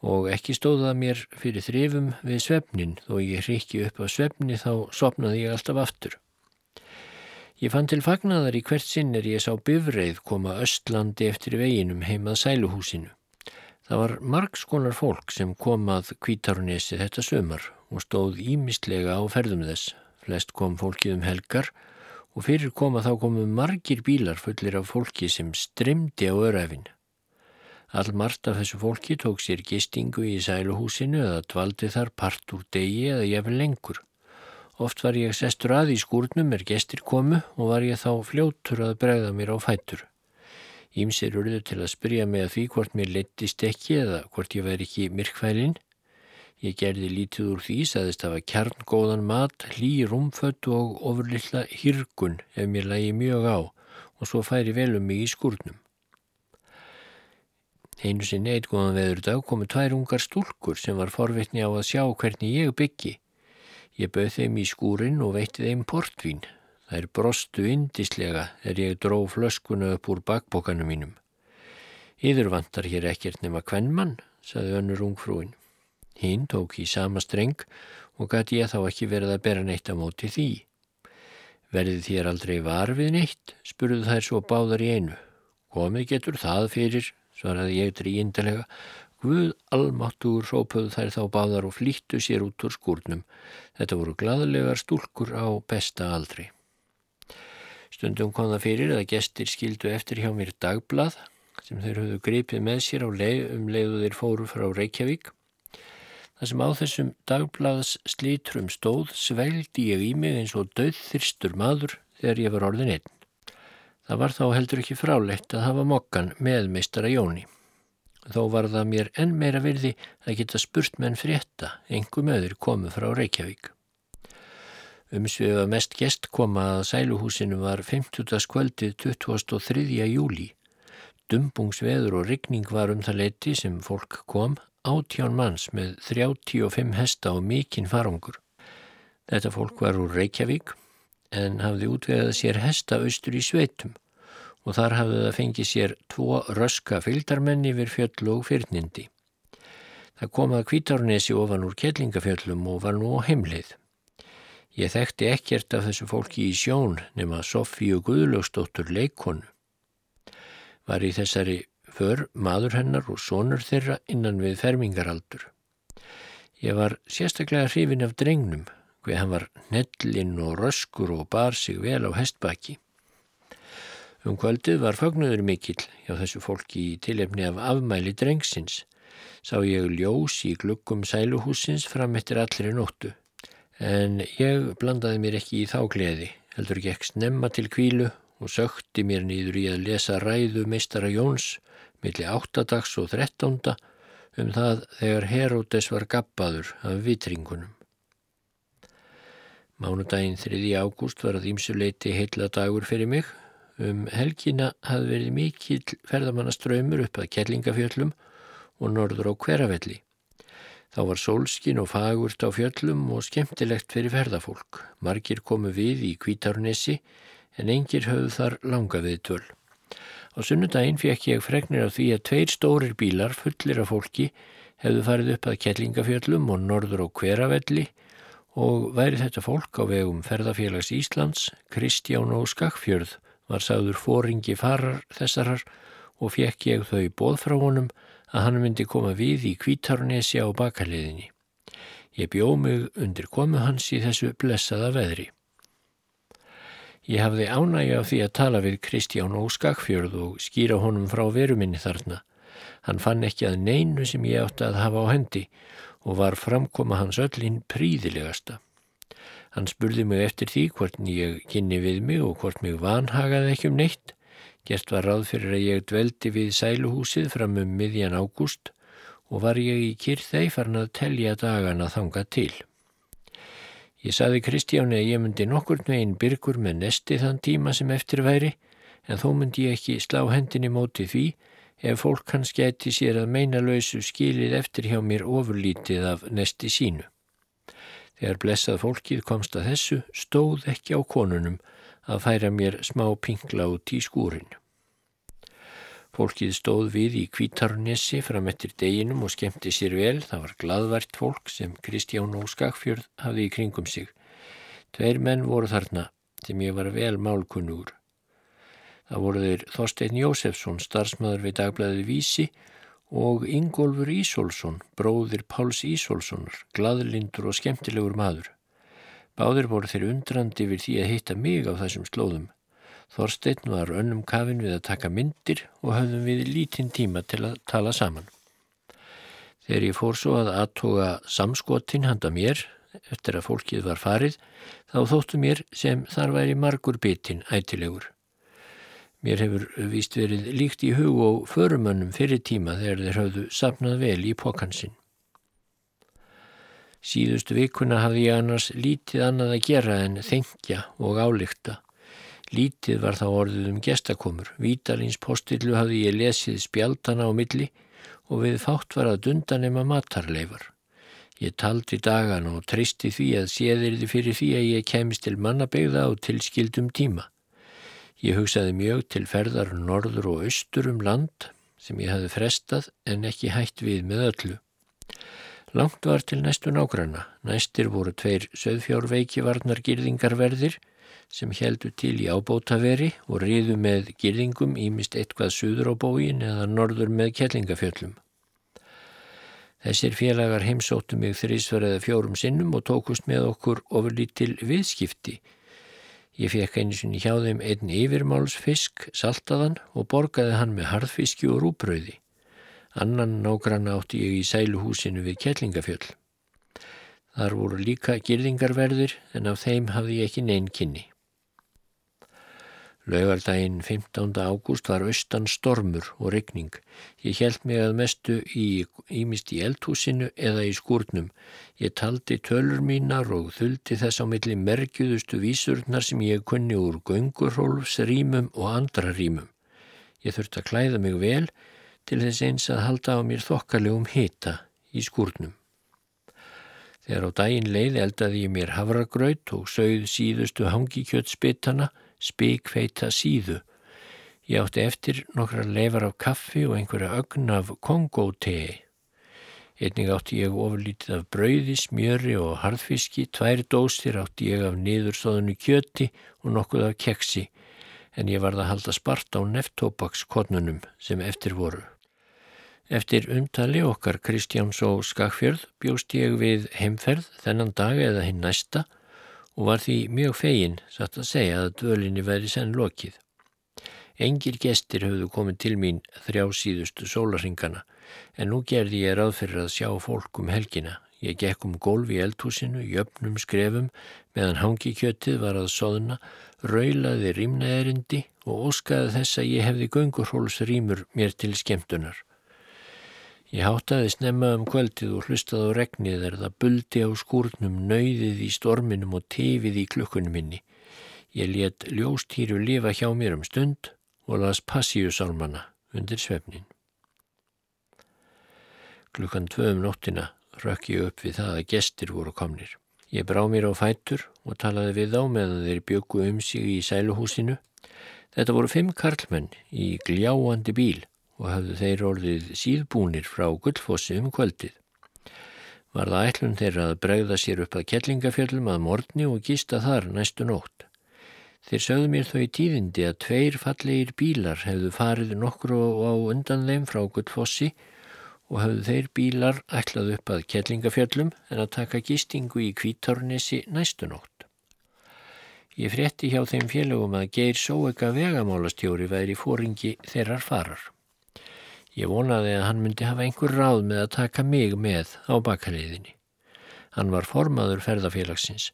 og ekki stóða mér fyrir þrifum við svefnin þó ég hriki upp á svefni þá sopnaði ég alltaf aftur. Ég fann til fagnadar í hvert sinn er ég sá bifreið koma östlandi eftir veginum heimað sæluhúsinu. Það var margskonar fólk sem komað kvítarunesi þetta sömar og stóð ímistlega á ferðum þess. Flest kom fólkið um helgar og fyrir koma þá komu margir bílar fullir af fólki sem strimdi á öræfin. All margt af þessu fólki tók sér gistingu í sæluhúsinu eða dvaldi þar part úr degi eða jafnvel lengur. Oft var ég sestur að í skúrnum er gestir komu og var ég þá fljóttur að bregða mér á fættur. Ímsir urðu til að spyrja mig að því hvort mér leittist ekki eða hvort ég væri ekki myrkvælinn Ég gerði lítið úr því saðist að kjarngóðan mat, hlý rúmfött og ofurlilla hirgun ef mér lægi mjög á og svo færi vel um mig í skurnum. Einu sinni eitt góðan veður dag komu tvær ungar stúlkur sem var forvittni á að sjá hvernig ég byggi. Ég bauð þeim í skúrin og veitti þeim portvín. Það er brostu indislega er ég dró flöskuna upp úr bakbókanu mínum. Íður vantar hér ekkert nema kvennmann, saði önnur ungfrúin. Hinn tók í sama streng og gæti ég þá ekki verið að bera neitt á móti því. Verði þér aldrei var við neitt, spurðu þær svo báðar í einu. Komið getur það fyrir, svaraði ég dríindalega. Guð almáttugur rópuðu þær þá báðar og flýttu sér út úr skúrnum. Þetta voru gladlegar stúlkur á besta aldri. Stundum kom það fyrir að gestir skildu eftir hjá mér dagblað sem þeir höfðu gripið með sér á leið um leiðu þeir fóru frá Reykjavík. Það sem á þessum dagblaðs slítrum stóð sveldi ég í mig eins og döðþyrstur maður þegar ég var orðin einn. Það var þá heldur ekki frálegt að hafa mokkan með meistara Jóni. Þó var það mér enn meira virði að geta spurt menn frétta, engum öður komu frá Reykjavík. Umsviða mest gest koma að sæluhúsinu var 50. skvöldið 23. júli. Dumbungsveður og rigning var um það leiti sem fólk kom, átján manns með 35 hesta og mikinn farangur. Þetta fólk var úr Reykjavík en hafði útvegað sér hesta austur í sveitum og þar hafði það fengið sér tvo röska fylgdarmenni við fjöll og fyrnindi. Það kom að kvítárnesi ofan úr kellingafjöllum og var nú á heimleið. Ég þekkti ekkert af þessu fólki í sjón nema Sofíu Guðlögsdóttur leikonu. Var í þessari för maður hennar og sonur þeirra innan við fermingaraldur. Ég var sérstaklega hrifin af drengnum, hver hann var nellinn og röskur og bar sig vel á hestbaki. Um kvöldið var fagnuður mikill hjá þessu fólki í tilefni af afmæli drengsins. Sá ég ljós í glukkum sæluhúsins fram eftir allri nóttu. En ég blandaði mér ekki í þá gleði, heldur ekki ekki snemma til kvílu og sökti mér nýður í að lesa ræðu meistara Jóns milli áttadags og þrettánda um það þegar Heródes var gappaður af vitringunum. Mánudaginn 3. ágúst var að ímsuleiti heila dagur fyrir mig Um helgina hafði verið mikill ferðamannaströymur upp að Kjellingafjöllum og norður á Hveravelli. Þá var sólskin og fagurt á fjöllum og skemmtilegt fyrir ferðafólk. Margir komu við í Kvítárnesi en engir höfðu þar langa við töl. Á sunnudaginn fekk ég fregnir af því að tveir stórir bílar fullir af fólki hefðu farið upp að Kjellingafjöllum og norður á Hveravelli og væri þetta fólk á vegum Ferðafélags Íslands, Kristján og Skakfjörð var sagður fóringi farar þessarar og fekk ég þau bóð frá honum að hann myndi koma við í kvítarnesi á bakaliðinni. Ég bjó mig undir komu hans í þessu blessaða veðri. Ég hafði ánægja af því að tala við Kristján Óskakfjörð og skýra honum frá veruminni þarna. Hann fann ekki að neinu sem ég átti að hafa á hendi og var framkoma hans öllin príðilegasta. Hann spurði mig eftir því hvort ég kynni við mig og hvort mig vanhagaði ekki um neitt. Gert var ráð fyrir að ég dveldi við sæluhúsið fram um miðjan ágúst og var ég í kyrþei farin að telja dagana þanga til. Ég saði Kristjáni að ég myndi nokkur neginn byrkur með nesti þann tíma sem eftir væri en þó myndi ég ekki slá hendinni móti því ef fólk hans geti sér að meina lausu skilið eftir hjá mér ofurlítið af nesti sínu. Þegar blessað fólkið komst að þessu stóð ekki á konunum að færa mér smá pingla út í skúrin. Fólkið stóð við í kvítarnessi fram eftir deginum og skemmti sér vel. Það var gladvært fólk sem Kristján og Skakfjörð hafði í kringum sig. Tveir menn voru þarna sem ég var vel málkunnur. Það voru þeir Þorstein Jósefsson, starfsmæður við dagblæði Vísi og Ingólfur Ísólfsson, bróðir Páls Ísólfssonar, gladlindur og skemmtilegur maður. Báðir voru þeir undrandi við því að hitta mig á þessum slóðum. Þorstein var önnum kafin við að taka myndir og höfðum við lítinn tíma til að tala saman. Þegar ég fór svo að aðtoga samskotin handa mér, eftir að fólkið var farið, þá þóttu mér sem þar væri margur bitin ætilegur. Mér hefur víst verið líkt í hug og förumönnum fyrir tíma þegar þeir hafðu sapnað vel í pokansinn. Síðustu vikuna hafði ég annars lítið annað að gera en þengja og álíkta. Lítið var þá orðið um gestakomur. Vítalins postillu hafði ég lesið spjaldana á milli og við fátt var að dundanema matarleifar. Ég taldi dagan og tristi því að séðirði fyrir því að ég kemist til mannabegða á tilskildum tíma. Ég hugsaði mjög til ferðar norður og austur um land sem ég hafi frestað en ekki hætt við með öllu. Langt var til næstu nágranna. Næstir voru tveir söðfjárveiki varnar girðingarverðir sem heldu til í ábótaveri og riðu með girðingum ímist eitthvað suður á bógin eða norður með kellingafjöllum. Þessir félagar heimsóttu mig þrísverðið fjórum sinnum og tókust með okkur ofurlítil viðskipti Ég fekk einu sinni hjá þeim einn yfirmálsfisk, saltaðan og borgaði hann með harðfiski og rúbröði. Annan nágranna átti ég í sæluhúsinu við Kjellingafjöll. Þar voru líka girðingarverðir en af þeim hafði ég ekki neinn kynni. Laugardaginn 15. ágúst var austan stormur og regning. Ég held mig að mestu í ímist í eldhúsinu eða í skúrnum. Ég taldi tölur mínar og þuldi þess á milli merkjuðustu vísurnar sem ég kunni úr göngurhólfs rýmum og andra rýmum. Ég þurfti að klæða mig vel til þess eins að halda á mér þokkalegum hita í skúrnum. Þegar á daginn leið eldaði ég mér havragraut og sögð síðustu hangikjötspittana spikfeita síðu. Ég átti eftir nokkra leifar af kaffi og einhverja ögn af kongótei. Einning átti ég ofurlítið af brauði, smjöri og harðfiski, tvær dóstir átti ég af niðurstóðinu kjöti og nokkuð af keksi, en ég varð að halda spart á neftópakskornunum sem eftir voru. Eftir umtali okkar Kristjáns og Skakfjörð bjóst ég við heimferð þennan dag eða hinn næsta og var því mjög fegin satt að segja að dvölinni væri senn lokið. Engir gestir höfðu komið til mín þrjá síðustu sólarringana en nú gerði ég ráð fyrir að sjá fólk um helgina. Ég gekk um gólf í eldhúsinu, jöfnum skrefum meðan hangikjötið var að soðna, raulaði rýmnaerindi og óskaði þess að ég hefði göngurhólsrýmur mér til skemmtunar. Ég háttaði snemma um kvöldið og hlustaði á regnið er það buldi á skúrnum, nöyðið í storminum og tifið í klukkunum minni. Ég let ljóstýru lifa hjá mér um stund og las passíusálmana undir svefnin. Klukkan tvöum nóttina rökk ég upp við það að gestir voru komnir. Ég brá mér á fætur og talaði við á meðan þeir bjöku um sig í sæluhúsinu. Þetta voru fimm karlmenn í gljáandi bíl og hafðu þeir orðið síðbúnir frá gullfossi um kvöldið. Var það ætlun þeirra að bregða sér upp að kettlingafjöllum að morgni og gista þar næstu nótt. Þeir sögðu mér þó í tíðindi að tveir fallegir bílar hefðu farið nokkru á undan þeim frá gullfossi og hafðu þeir bílar ætlað upp að kettlingafjöllum en að taka gistingu í kvítárnesi næstu nótt. Ég frétti hjá þeim félögum að Geir Sóega vegamálastjóri væri fóringi þeirrar farar. Ég vonaði að hann myndi hafa einhver ráð með að taka mig með á bakaliðinni. Hann var formaður ferðafélagsins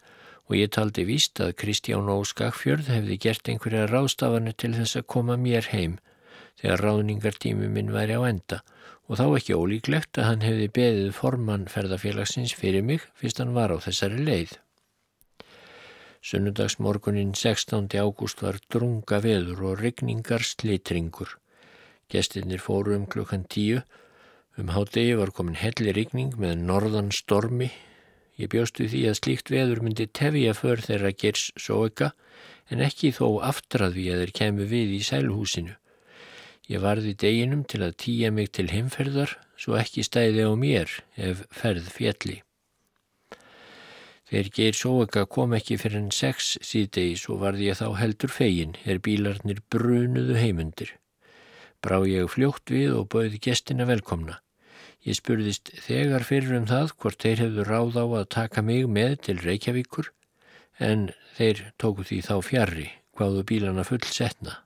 og ég taldi víst að Kristján Óskakfjörð hefði gert einhverja ráðstafanir til þess að koma mér heim þegar ráðningartími minn væri á enda og þá ekki ólíklegt að hann hefði beðið formann ferðafélagsins fyrir mig fyrst hann var á þessari leið. Sunnudagsmorgunin 16. ágúst var drunga veður og regningar slitringur. Gestinnir fóru um klukkan tíu. Um hádegi var komin helli rigning með norðan stormi. Ég bjóstu því að slíkt veður myndi tefja för þeirra gers svo eka en ekki þó aftrað við að þeir kemur við í sælhúsinu. Ég varði deginum til að týja mig til heimferðar svo ekki stæði á mér ef ferð fjalli. Þegar geir sóeka kom ekki fyrir en sex síðdegis og varði ég þá heldur fegin er bílarnir brunuðu heimundir. Brá ég fljótt við og bauði gestina velkomna. Ég spurðist þegar fyrir um það hvort þeir hefðu ráð á að taka mig með til Reykjavíkur en þeir tóku því þá fjarrri hvaðu bílana full setna.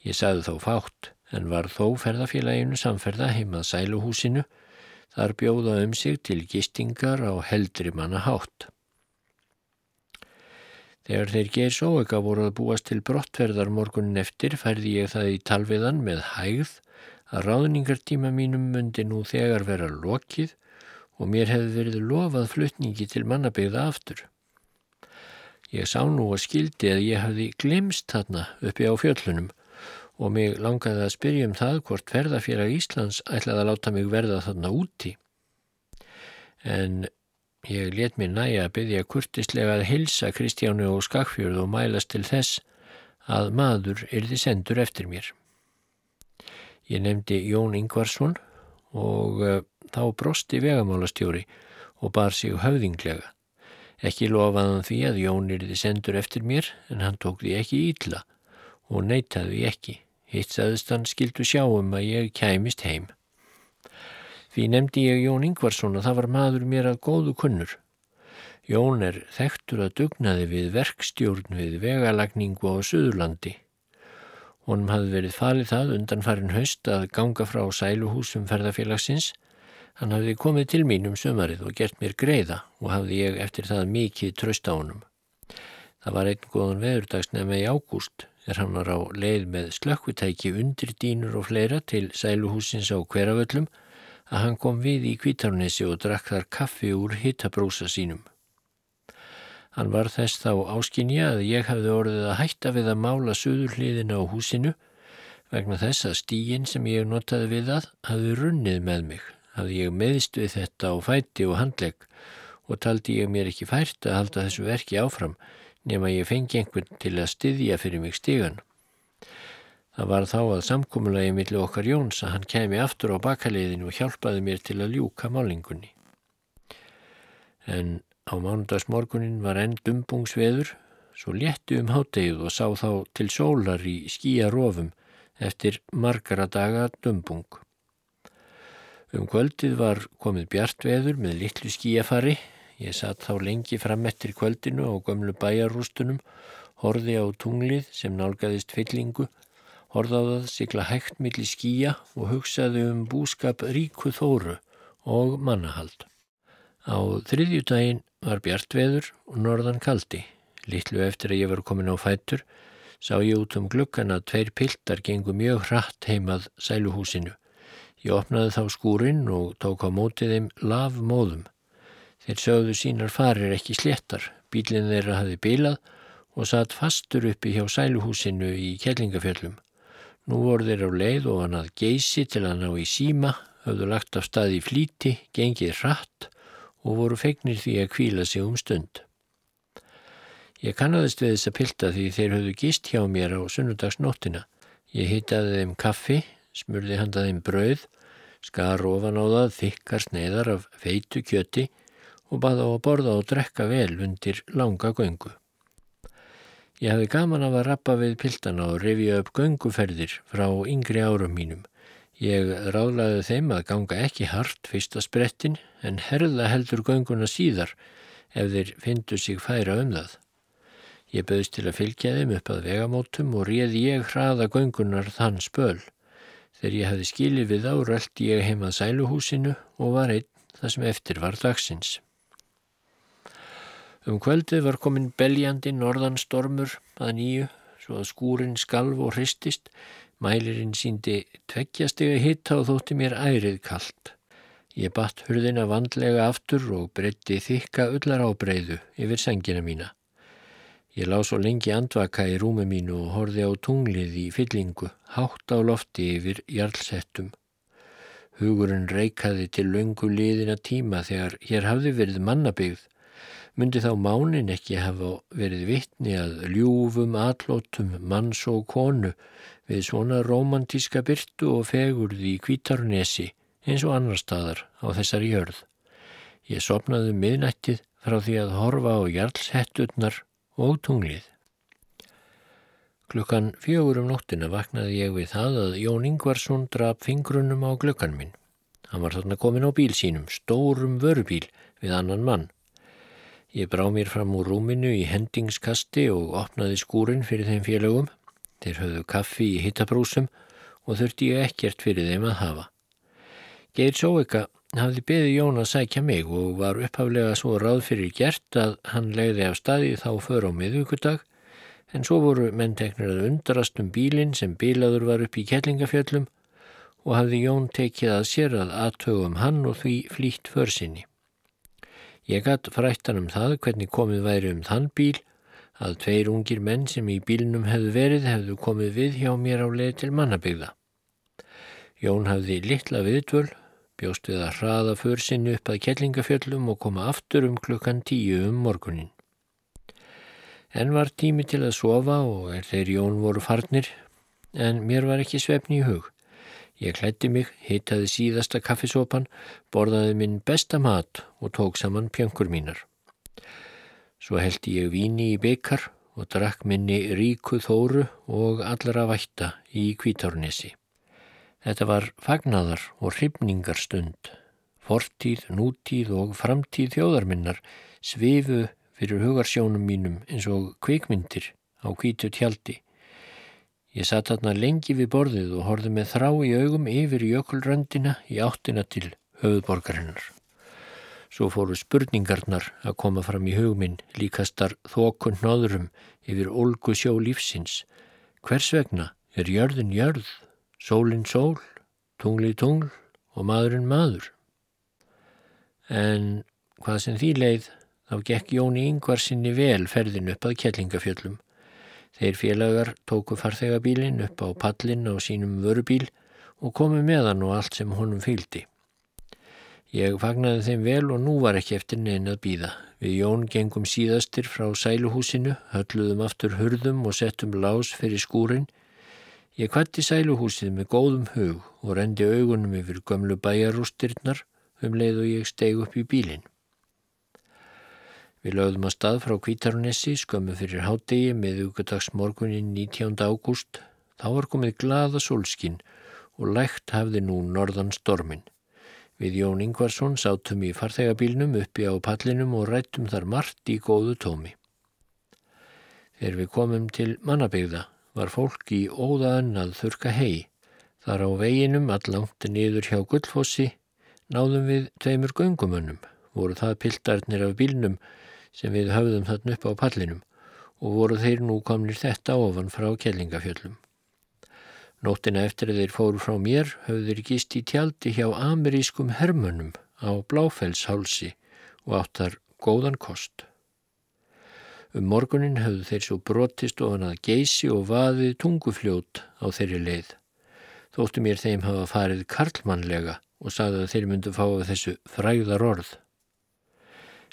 Ég sagði þá fátt en var þó ferðafélaginu samferða heimað sæluhúsinu þar bjóða um sig til gistingar á heldri manna hátt. Þegar þeir geir sóega voru að búast til brottverðar morgunin eftir færði ég það í talviðan með hægð að ráðningartíma mínum myndi nú þegar vera lokið og mér hefði verið lofað flutningi til mannabegða aftur. Ég sá nú að skildi að ég hafði glemst þarna uppi á fjöllunum og mig langaði að spyrja um það hvort ferðarfélag Íslands ætlaði að láta mig verða þarna úti. En Ég let mér næja að byggja kurtislega að hilsa Kristjánu og Skakfjörð og mælast til þess að maður yrði sendur eftir mér. Ég nefndi Jón Ingvarsson og uh, þá brosti vegamálastjóri og bar sig höfðinglega. Ekki lofaðan því að Jón yrði sendur eftir mér en hann tók því ekki ítla og neytaði ekki. Hitt saðist hann skildu sjá um að ég kæmist heim. Því nefndi ég Jón Ingvarsson og það var maður mér að góðu kunnur. Jón er þekktur að dugnaði við verkstjórn við vegalagningu á Suðurlandi. Honum hafði verið falið það undan farin haust að ganga frá sæluhúsum ferðarfélagsins. Hann hafði komið til mín um sömarið og gert mér greiða og hafði ég eftir það mikið tröst á honum. Það var einn góðan veðurdagsnefn í ágúst er hann var á leið með slökkvitæki undir dínur og fleira til sæluhúsins á hverjavöllum að hann kom við í kvítarnesi og drakk þar kaffi úr hittabrúsa sínum. Hann var þess þá áskinja að ég hafði orðið að hætta við að mála söður hliðina á húsinu vegna þess að stígin sem ég notaði við að hafði runnið með mig, hafði ég meðst við þetta á fæti og handlegg og taldi ég mér ekki fært að halda þessu verki áfram nema ég fengi einhvern til að styðja fyrir mig stígan. Það var þá að samkúmulagi millir okkar Jóns að hann kemi aftur á bakaliðinu og hjálpaði mér til að ljúka málingunni. En á mánundagsmorgunin var enn dumbungsveður, svo léttu um háttegið og sá þá til sólar í skíarofum eftir margara daga dumbung. Um kvöldið var komið bjartveður með litlu skíafari Ég satt þá lengi fram eftir kvöldinu á gömlu bæjarústunum, horði á tunglið sem nálgæðist fyllingu, horðaðað sigla hægt millir skýja og hugsaði um búskap ríku þóru og mannahald. Á þriðju daginn var bjartveður og norðan kaldi. Littlu eftir að ég var komin á fættur sá ég út um glukkan að tveir piltar gengu mjög hratt heimað sæluhúsinu. Ég opnaði þá skúrin og tók á mótið þeim lavmóðum. Þeir sögðu sínar farir ekki sléttar, bílinn þeirra hafi bilað og satt fastur uppi hjá sæluhúsinu í Kjellingafjöllum. Nú voru þeir á leið og hann að geysi til að ná í síma, höfðu lagt af stað í flíti, gengið hratt og voru fegnir því að kvíla sig um stund. Ég kannadist við þess að pilta því þeir höfðu gist hjá mér á sunnudagsnóttina. Ég hittaði þeim kaffi, smurði handaði þeim brauð, skar ofan á það þykkar sneiðar af feitu kjöti og baða á að borða og drekka vel undir langa göngu. Ég hafi gaman af að rappa við piltana og rifja upp gönguferðir frá yngri árum mínum. Ég ráðlaði þeim að ganga ekki hart fyrsta sprettin en herða heldur gönguna síðar ef þeir fyndu sig færa um það. Ég bauðst til að fylgja þeim upp að vegamótum og réði ég hraða göngunar þann spöl. Þegar ég hafi skilið við á röldi ég heimað sæluhúsinu og var einn það sem eftir var dagsins. Um kvöldið var komin beljandi norðanstormur að nýju, svo að skúrin skalv og hristist. Mælirinn síndi tveggjastega hitta og þótti mér ærið kallt. Ég batt hurðina vandlega aftur og breytti þykka öllar ábreyðu yfir sengina mína. Ég lág svo lengi andvaka í rúmi mínu og horfi á tunglið í fyllingu, hátt á lofti yfir jarlsettum. Hugurinn reikaði til löngu liðina tíma þegar hér hafði verið mannabyggð myndi þá mánin ekki hafa verið vittni að ljúfum atlótum manns og konu við svona romantíska byrtu og fegurði í kvítarnesi eins og annar staðar á þessari jörð. Ég sopnaði miðnættið frá því að horfa á jarlshetturnar og tunglið. Klukkan fjögur um nóttina vaknaði ég við það að Jón Ingvarsson draf fingrunum á glöggan minn. Hann var þarna komin á bíl sínum, stórum vörubíl við annan mann. Ég brá mér fram úr rúminu í hendingskasti og opnaði skúrin fyrir þeim félögum. Þeir höfðu kaffi í hittabrúsum og þurfti ég ekkert fyrir þeim að hafa. Geir Sóvika hafði beði Jón að sækja mig og var upphaflega svo ráð fyrir gert að hann legði af staði þá för á miðugudag en svo voru mennteknir að undarast um bílinn sem bílaður var upp í Kellingafjöllum og hafði Jón tekið að sér að aðtögum hann og því flýtt försinni. Ég gatt frættan um það hvernig komið væri um þann bíl að tveir ungir menn sem í bílnum hefðu verið hefðu komið við hjá mér á leið til mannabygða. Jón hafði litla viðtvöl, bjóst við að hraða försinni upp að kellingafjöllum og koma aftur um klukkan tíu um morgunin. En var tími til að sofa og er þeir Jón voru farnir, en mér var ekki svefni í hug. Ég klætti mig, hitaði síðasta kaffisopan, borðaði minn besta mat og tók saman pjöngur mínar. Svo heldi ég víni í byggar og drakk minni ríku þóru og allra vætta í kvítárnesi. Þetta var fagnadar og hrifningarstund. fortíð, nútíð og framtíð þjóðarminnar svifu fyrir hugarsjónum mínum eins og kvikmyndir á kvítu tjaldi. Ég satt þarna lengi við borðið og horfið með þrá í augum yfir jökulröndina í áttina til höfuðborgarinnar. Svo fóru spurningarnar að koma fram í hugminn líkastar þokun nóðurum yfir olgu sjó lífsins. Hvers vegna er jörðin jörð, sólinn sól, tungli tungl og maðurinn maður? En hvað sem því leið þá gekk Jóni yngvar sinni vel ferðin upp að Kjellingafjöllum. Þeir félagar tóku farþegabílin upp á pallin á sínum vörubíl og komu með hann og allt sem honum fylgdi. Ég fagnaði þeim vel og nú var ekki eftir neina að býða. Við Jón gengum síðastir frá sæluhúsinu, hölluðum aftur hurðum og settum lás fyrir skúrin. Ég kvatti sæluhúsið með góðum hug og rendi augunum yfir gömlu bæjarústirnar um leið og ég steg upp í bílinn. Við lögðum að stað frá Kvítarunessi skömmu fyrir hádegi með ukadagsmorgunin 19. ágúst. Þá var komið glada solskin og lægt hafði nú norðan stormin. Við Jón Ingvarsson sátum í farþegabílnum uppi á pallinum og rættum þar margt í góðu tómi. Þegar við komum til mannabegða var fólk í óðaðan að þurka hei. Þar á veginum allangt niður hjá Guldfossi náðum við tveimur göngumönnum. Voru það pildarnir af bílnum sem við höfðum þarna upp á pallinum og voru þeir nú komnir þetta ofan frá kellingafjöllum. Nóttina eftir að þeir fóru frá mér höfðu þeir gist í tjaldi hjá amerískum hermönum á Bláfellshálsi og áttar góðan kost. Um morgunin höfðu þeir svo brotist ofan að geysi og vaðið tungufljót á þeirri leið. Þóttu mér þeim hafa farið karlmannlega og sagði að þeir myndu fá af þessu fræðar orð.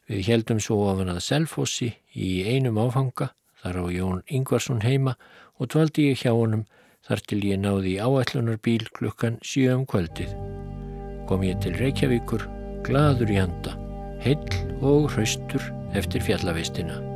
Við heldum svo ofan að Selfossi í einum áfanga, þar á Jón Ingvarsson heima og dvaldi ég hjá honum þar til ég náði í áætlunarbíl klukkan 7 um kvöldið. Kom ég til Reykjavíkur, gladur í handa, heill og hraustur eftir fjallavistina.